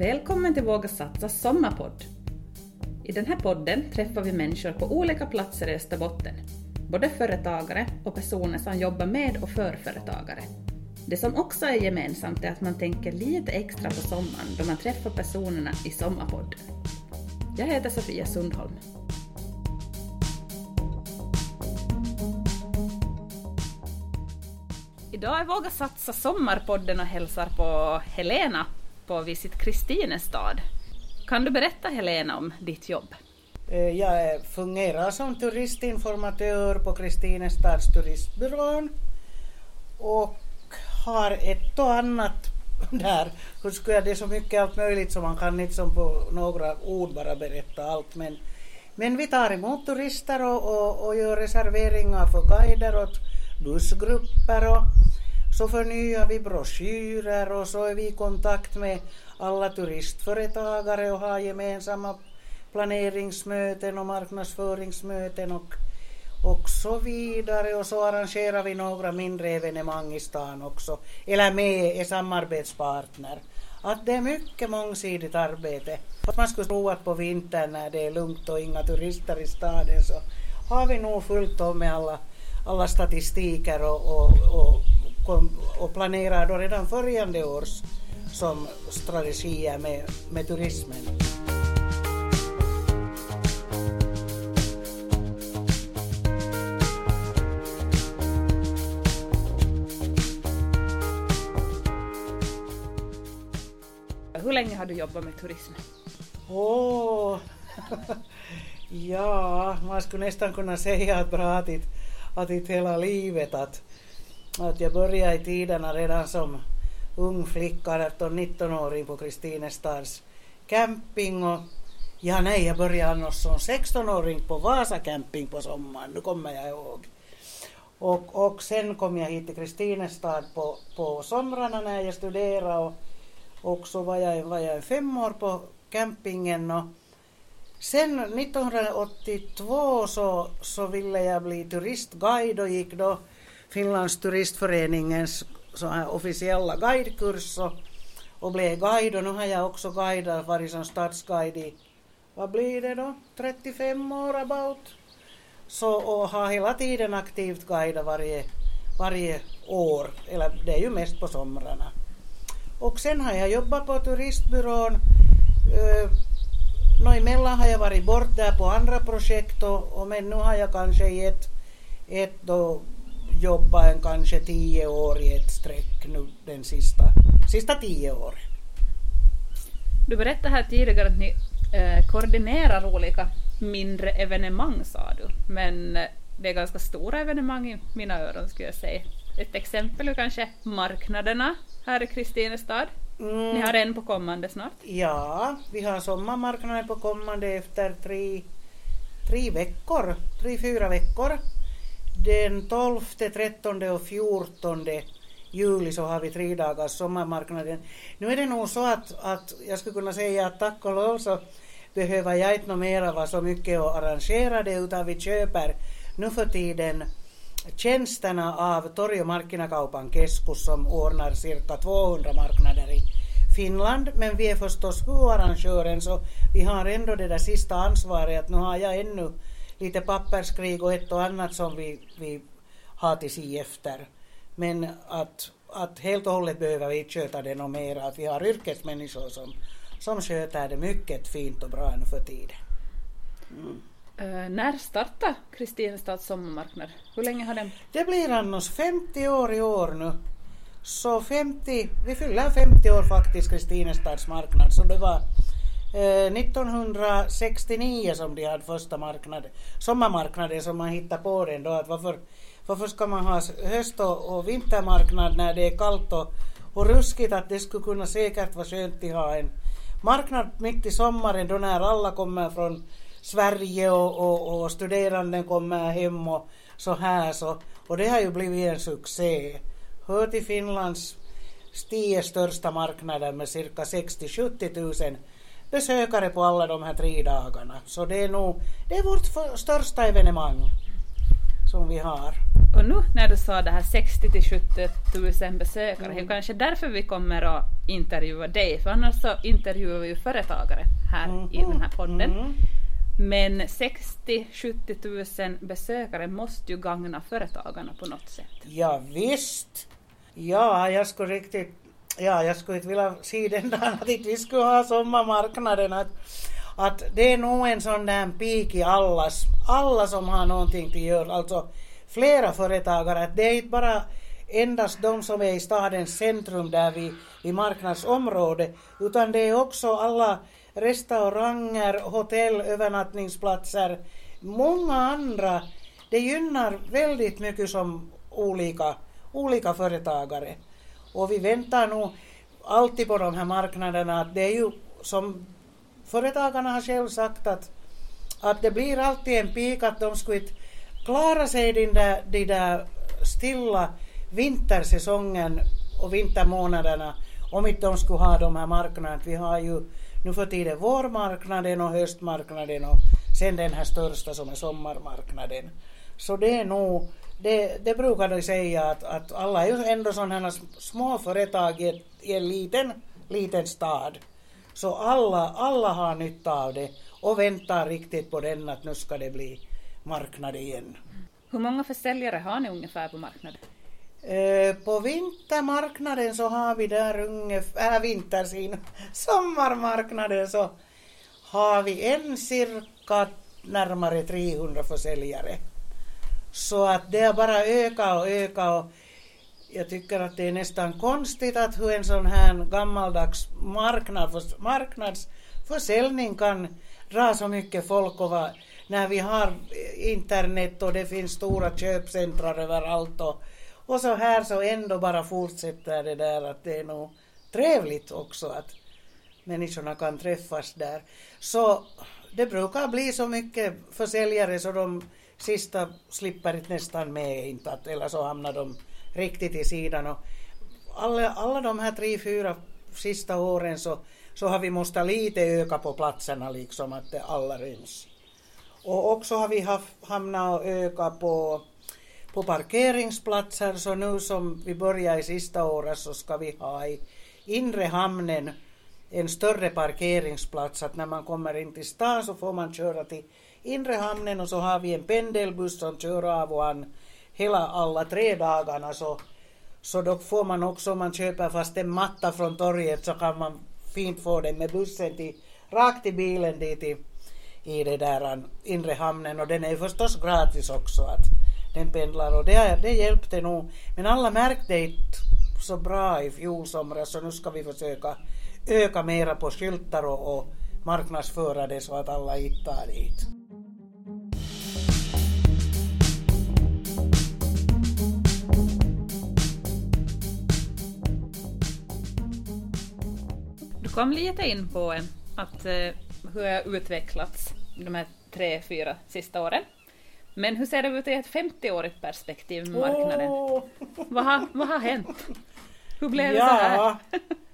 Välkommen till Våga Satsa sommarpodd. I den här podden träffar vi människor på olika platser i Österbotten, både företagare och personer som jobbar med och för företagare. Det som också är gemensamt är att man tänker lite extra på sommaren då man träffar personerna i Sommarpodden. Jag heter Sofia Sundholm. Idag är Våga Satsa Sommarpodden och hälsar på Helena på Visit Kristinestad. Kan du berätta Helena om ditt jobb? Eh, jag fungerar som turistinformatör på Kristinestads turistbyrån och har ett och annat där. Hur skulle jag, det är så mycket allt möjligt som man kan inte som på några ord bara berätta allt. Men, men vi tar emot turister och, och, och gör reserveringar för guider åt bussgrupper och så förnyar vi broschyrer och så är vi i kontakt med alla turistföretagare och har gemensamma planeringsmöten och marknadsföringsmöten och, och så vidare. Och så arrangerar vi några mindre evenemang i stan också, eller med är samarbetspartner. Att det är mycket mångsidigt arbete. Att man skulle tro att på vintern när det är lugnt och inga turister i staden så har vi nog fullt om med alla, alla statistiker och, och, och och planerar då redan följande års som strategier med, med turismen. Hur länge har du jobbat med turism? Åh, oh. ja, man skulle nästan kunna säga att bra att, att hela livet att att jag började i tiderna redan som ung flicka, 18-19-åring på Kristinestads camping och ja nej, jag började annars som 16-åring på Vasa camping på sommaren, nu kommer jag ihåg. Och, och sen kom jag hit till Kristinestad på, på somrarna när jag studerade och, och så var jag, var jag fem år på campingen och sen 1982 så, så ville jag bli turistguide och gick då Finlands turistföreningens så här officiella guidekurs och, och blev guide och nu har jag också guidat, varit som stadsguide i, vad blir det då, 35 år about. Så och har hela tiden aktivt guidat varje, varje år, eller det är ju mest på somrarna. Och sen har jag jobbat på turistbyrån. eh, Nå emellan har jag varit borta där på andra projekt och, och men nu har jag kanske i ett, ett då jobbat en kanske tio år i ett streck nu den sista, sista tio åren. Du berättade här tidigare att ni eh, koordinerar olika mindre evenemang sa du, men eh, det är ganska stora evenemang i mina öron skulle jag säga. Ett exempel är kanske marknaderna här i Kristinestad. Mm. Ni har en på kommande snart? Ja, vi har sommarmarknaden på kommande efter tre, tre veckor, tre, fyra veckor den 12, 13 och 14 juli så har vi tre dagars sommarmarknaden. Nu är det nog så att, att jag skulle kunna säga att tack och lov så behöver jag inte mera vara så mycket och arrangera det utan vi köper nu för tiden tjänsterna av Torg och Markkinakaupan keskus som ordnar cirka 200 marknader i Finland men vi är förstås huvudarrangören så vi har ändå det där sista ansvaret att nu har jag ännu lite papperskrig och ett och annat som vi, vi har till sig efter. Men att, att helt och hållet behöver vi inte sköta det något mer. Att vi har yrkesmänniskor som, som sköter det mycket fint och bra nu för tiden. Mm. Uh, när startar Kristinestads sommarmarknad? Hur länge har den? Det blir annars 50 år i år nu. Så 50, vi fyller 50 år faktiskt Kristinestads marknad. Så det var Eh, 1969 som de hade första marknaden, sommarmarknaden som man hittade på den då. Att varför, varför ska man ha höst och, och vintermarknad när det är kallt och, och ruskigt? Att det skulle kunna säkert vara skönt att ha en marknad mitt i sommaren då när alla kommer från Sverige och, och, och studerande kommer hem och så här. Så, och det har ju blivit en succé. Hör till Finlands tio största marknader med cirka 60-70 000 besökare på alla de här tre dagarna. Så det är nog det är vårt största evenemang som vi har. på nu när du sa det här 60 till 70 000 besökare. Mm. Det är kanske därför vi kommer att intervjua dig, för annars så intervjuar vi ju företagare här i den här podden. Mm. Men 60-70 000 besökare måste ju gagna företagarna på något sätt. Ja, visst. Ja, jag skulle riktigt... Ja, jag skulle inte vilja se den där att inte vi skulle ha sommarmarknaden. Att, att det är nog en sån där peak i allas, alla som har någonting till göra, alltså flera företagare. Att det är inte bara endast de som är i stadens centrum där vid, vid marknadsområdet, utan det är också alla restauranger, hotell, övernattningsplatser, många andra. Det gynnar väldigt mycket som olika, olika företagare. Och vi väntar nog alltid på de här marknaderna att det är ju som företagarna har själv sagt att, att det blir alltid en pik att de skulle inte klara sig den där, de där stilla vintersäsongen och vintermånaderna om inte de skulle ha de här marknaderna. Vi har ju nu för tiden vårmarknaden och höstmarknaden och sen den här största som är sommarmarknaden. Så det är nog, det, det brukar de säga att, att alla är ju ändå sådana små företag i, ett, i en liten, liten stad. Så alla, alla har nytta av det och väntar riktigt på den att nu ska det bli marknad igen. Hur många försäljare har ni ungefär på marknaden? Eh, På vintermarknaden så har vi där ungefär, äh, vintersin, sommarmarknaden så har vi en cirka närmare 300 försäljare. Så att det har bara ökat och ökat och jag tycker att det är nästan konstigt att hur en sån här gammaldags marknad, marknadsförsäljning kan dra så mycket folk och va, när vi har internet och det finns stora köpcentrar överallt och, och så här så ändå bara fortsätter det där att det är nog trevligt också att människorna kan träffas där. Så det brukar bli så mycket försäljare så de sista slipper inte nästan med inte att, eller så hamnar de riktigt i sidan. Och alla, alla de här tre, fyra sista åren så, så har vi måste lite öka på platserna liksom att alla ryms. Och också har vi haft, hamnat och öka på, på parkeringsplatser så nu som vi börjar i sista året så ska vi ha i inre hamnen en större parkeringsplats att när man kommer in till stan så får man köra till inre hamnen och så har vi en pendelbuss som kör av och an hela alla tre dagarna. Så, så då får man också om man köper fast en matta från torget så kan man fint få den med bussen till, rakt till bilen dit i, i det där inre hamnen. Och den är förstås gratis också att den pendlar. Och det, det hjälpte nog. Men alla märkte inte så bra i fjol somras så nu ska vi försöka öka mera på skyltar och, och marknadsföra det så att alla hittar dit. Du kom lite in på eh, att eh, hur har utvecklats de här tre, fyra sista åren. Men hur ser det ut i ett 50-årigt perspektiv med marknaden? Åh! Vad, har, vad har hänt? Hur blev det så här?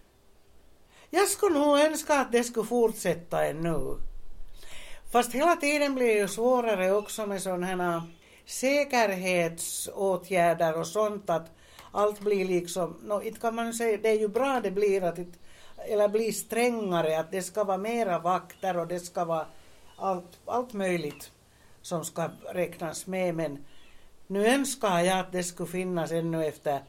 Jag skulle nog önska att det skulle fortsätta ännu. Fast hela tiden blir det ju svårare också med sådana här säkerhetsåtgärder och sånt att allt blir liksom, no, inte kan man säga, det är ju bra det blir att it, eller blir strängare, att det ska vara mera vakter och det ska vara allt, allt möjligt som ska räknas med men nu önskar jag att det skulle finnas ännu efter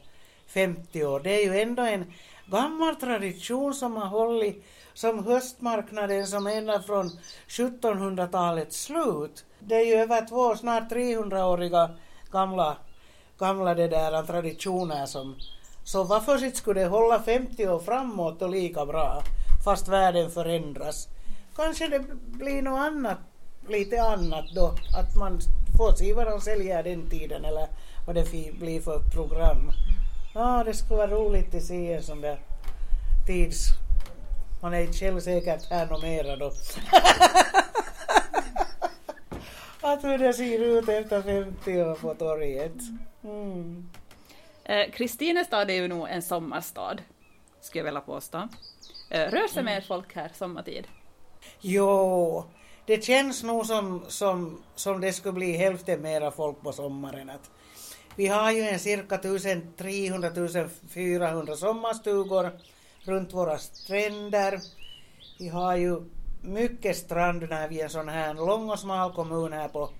50 år. Det är ju ändå en gammal tradition som har hållit som höstmarknaden som ända från 1700-talets slut. Det är ju över två, snart 300-åriga gamla, gamla det där traditioner som så varför skulle det hålla 50 år framåt och lika bra fast världen förändras. Kanske det blir något annat, lite annat då, att man får se vad de säljer den tiden eller vad det blir för program. Ja, det skulle vara roligt att se en sån där tids... Man är inte själv säkert här något mera då. att hur det ser ut efter 50 år på torget. Mm. Eh, Kristinestad är ju nog en sommarstad, skulle jag vilja påstå. Eh, rör sig mer folk här sommartid? Jo, det känns nog som, som, som det skulle bli hälften mera folk på sommaren. Att vi har ju en cirka 1300-400 sommarstugor runt våra stränder. Vi har ju mycket strand när vi är en sån här lång och smal kommun här på,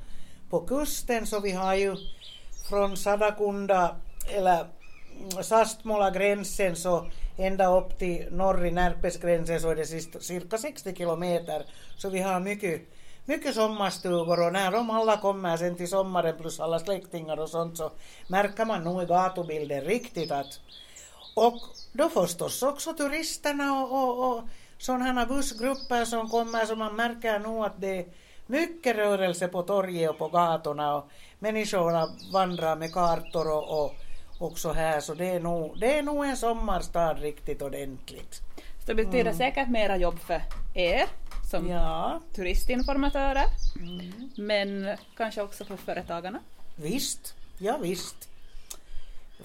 på kusten så vi har ju från Sadakunda eller Sastmola gränsen så ända upp till norr i Närpesgränsen så är det cirka 60 kilometer. Så vi har mycket, mycket sommarstugor och när de alla kommer sen till sommaren plus alla släktingar och sånt så märker man nog i gatubilden riktigt att och då förstås också turisterna och, och, och sådana bussgrupper som kommer så man märker nog att det är mycket rörelse på torget och på gatorna och människorna vandrar med kartor och, och också här så det är, nog, det är nog en sommarstad riktigt ordentligt. Så det betyder mm. säkert mera jobb för er som ja. turistinformatörer mm. men kanske också för företagarna? Visst, ja visst.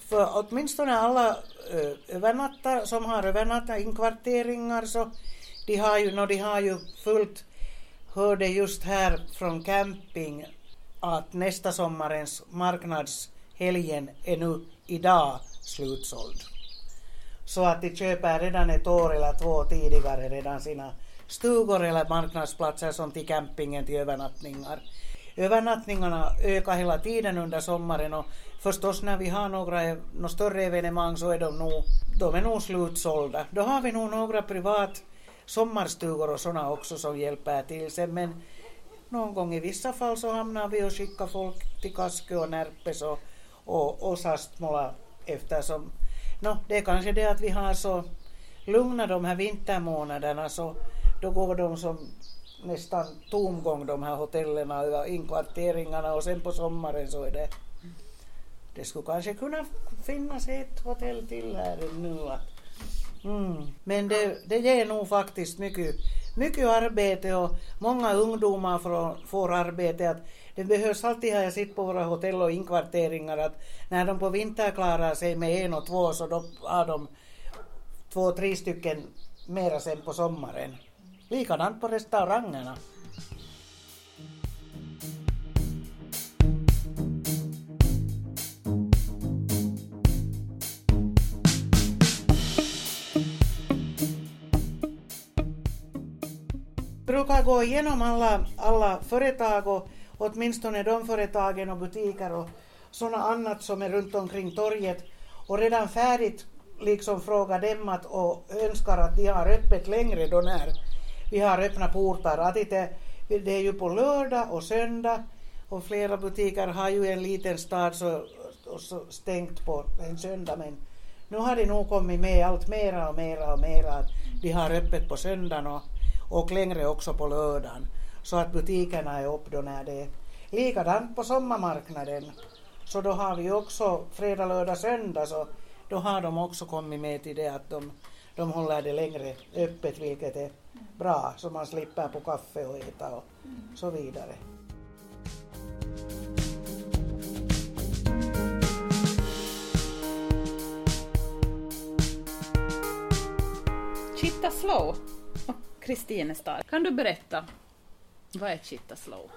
För åtminstone alla övernattare som har övernattat inkvarteringar så de har ju, no, de har ju fullt hörde just här från camping att nästa sommarens marknadshelgen är nu idag slutsåld. Så att de köper redan ett år eller två tidigare redan sina stugor eller marknadsplatser som till campingen till övernattningar. Övernattningarna ökar hela tiden under sommaren och förstås när vi har några, några större evenemang så är de nog, de är nog slutsålda. Då har vi nog några privat sommarstugor och sådana också som hjälper till sen men någon gång i vissa fall så hamnar vi och skickar folk till Kaskö och Närpes och, och, och Sastmola eftersom no, det är kanske det att vi har så lugna de här vintermånaderna så då går de som nästan tomgång de här hotellen och inkvarteringarna och sen på sommaren så är det det skulle kanske kunna finnas ett hotell till här nu Mm. Men det, det ger nog faktiskt mycket, mycket arbete och många ungdomar får, får arbete. Att det behövs alltid, har jag sett på våra hotell och inkvarteringar, att när de på vinter klarar sig med en och två så då har de två, tre stycken mera sen på sommaren. Likadant på restaurangerna. brukar gå igenom alla, alla företag och åtminstone de företagen och butiker och sådana annat som är runt omkring torget. Och redan färdigt liksom fråga dem att, och önskar att de har öppet längre då när vi har öppna portar. Att det, det är ju på lördag och söndag och flera butiker har ju en liten stad så, så stängt på en söndag men nu har det nog kommit med allt mera och mera och mera att de har öppet på söndagen och och längre också på lördagen. Så att butikerna är upp då när det är likadant på sommarmarknaden. Så då har vi också fredag, lördag, söndag så då har de också kommit med till det att de, de håller det längre öppet vilket är bra så man slipper på kaffe och äta och så vidare. Chitta Slow Kristinestad. Kan du berätta, vad är Chittaslow?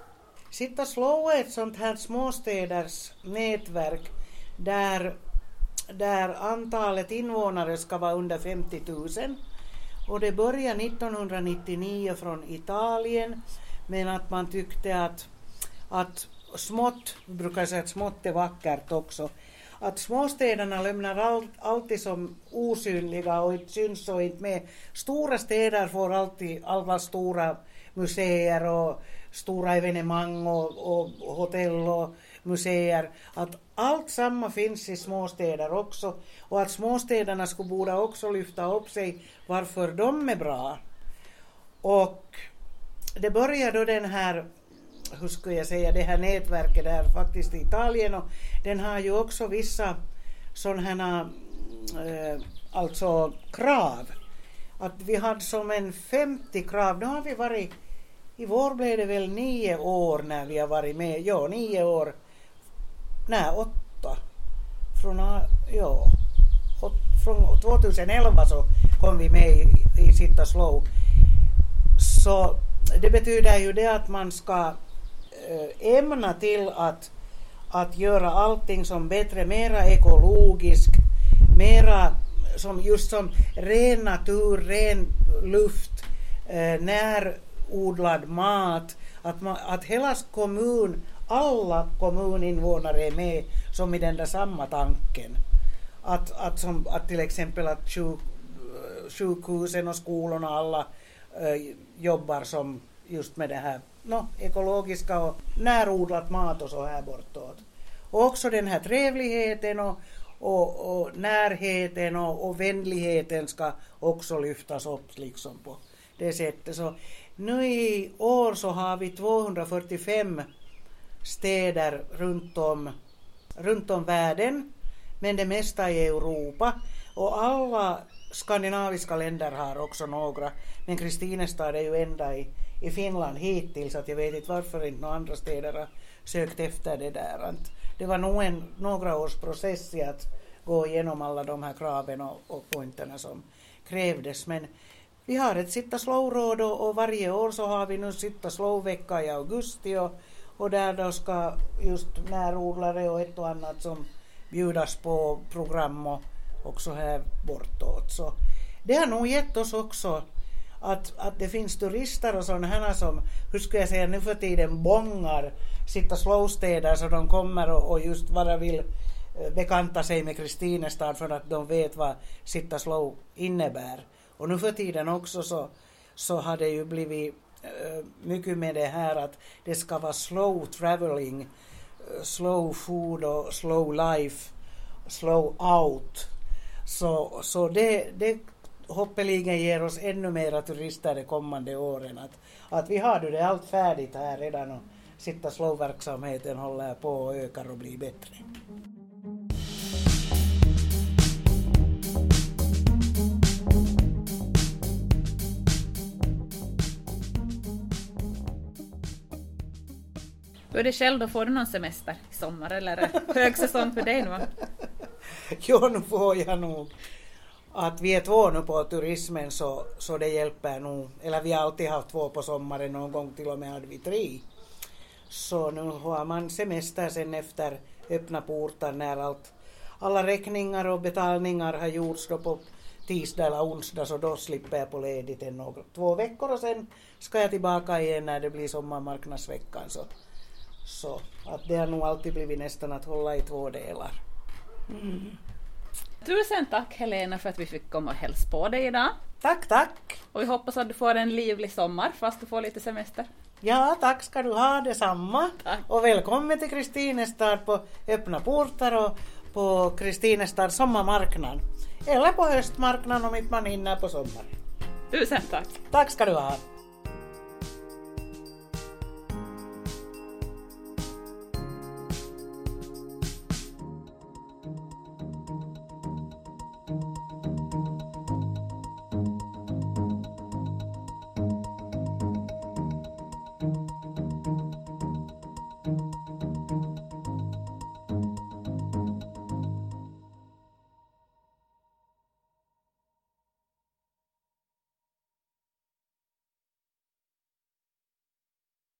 Chittaslow är ett sånt här småstäders nätverk där, där antalet invånare ska vara under 50 000. Och det började 1999 från Italien men att man tyckte att, att smått, brukar säga att smått är vackert också, att småstäderna lämnar allt, alltid som osynliga och inte syns och inte med. Stora städer får alltid alla stora museer och stora evenemang och, och hotell och museer. Att allt samma finns i småstäder också och att småstäderna skulle borde också lyfta upp sig varför de är bra. Och det började då den här hur skulle jag säga, det här nätverket där faktiskt i Italien och den har ju också vissa sådana eh, alltså krav. Att vi hade som en 50 krav, nu har vi varit, i vår blev det väl nio år när vi har varit med, ja nio år, nej åtta, från, ja, från 2011 så kom vi med i, i Sitta Slow. Så det betyder ju det att man ska eh, ämna till att, att göra allting som bättre, mera ekologiskt, mera som just som ren natur, ren luft, eh, närodlad mat, att, man, att hela kommun, alla kommuninvånare är med som i den där samma tanken. Att, att, som, att till exempel att sjuk, eh, sjukhusen och skolorna alla äh, jobbar som just med det här no, ekologiska och närodlat mat och så här bortåt. Och också den här trevligheten och, och, och närheten och, och vänligheten ska också lyftas upp liksom på det sättet. Så nu i år så har vi 245 städer runt om, runt om världen, men det mesta i Europa. Och alla skandinaviska länder har också några, men Kristinestad är ju enda i, i Finland hittills, att jag vet inte varför inte några andra städer har sökt efter det där. Det var nog en några års process i att gå igenom alla de här kraven och, och pointerna som krävdes, men vi har ett sitta slow-råd och, och, varje år så har vi nu sitta slow-vecka i augusti och, och där då ska just närodlare och ett och annat som bjudas på program och också här bortåt. Så det har nog gett oss också att, att det finns turister och sådana här som, hur ska jag säga nu för tiden, bångar sitta slowstädar så de kommer och, och just bara vill eh, bekanta sig med Kristinestad för att de vet vad sitta slow innebär. Och nu för tiden också så, så har det ju blivit Eh, mycket med det här att det ska vara slow traveling, eh, slow food och slow life, slow out. Så, så det, det hoppeligen ger oss ännu mera turister de kommande åren. Att, att vi har det allt färdigt här redan och sitta slow-verksamheten håller på och ökar och blir bättre. Hur är det själv då? Får du någon semester i sommar eller är det högsäsong för dig nu? jo, nu får jag nog. Att vi är två nu på turismen så, så det hjälper nog. Eller vi har alltid haft två på sommaren, någon gång till och med hade vi tre. Så nu har man semester sen efter öppna portar när allt, alla räkningar och betalningar har gjorts då på tisdag eller onsdag så då slipper jag på ledigt en några, två veckor och sen ska jag tillbaka igen när det blir sommarmarknadsveckan. Så så att det har nog alltid blivit nästan att hålla i två delar. Mm. Tusen tack Helena för att vi fick komma och hälsa på dig idag. Tack, tack. Och vi hoppas att du får en livlig sommar fast du får lite semester. Ja, tack ska du ha detsamma. Tack. Och välkommen till Kristinestad på öppna portar och på Kristinestad sommarmarknad. Eller på höstmarknaden om inte man hinner på sommaren. Tusen tack. Tack ska du ha.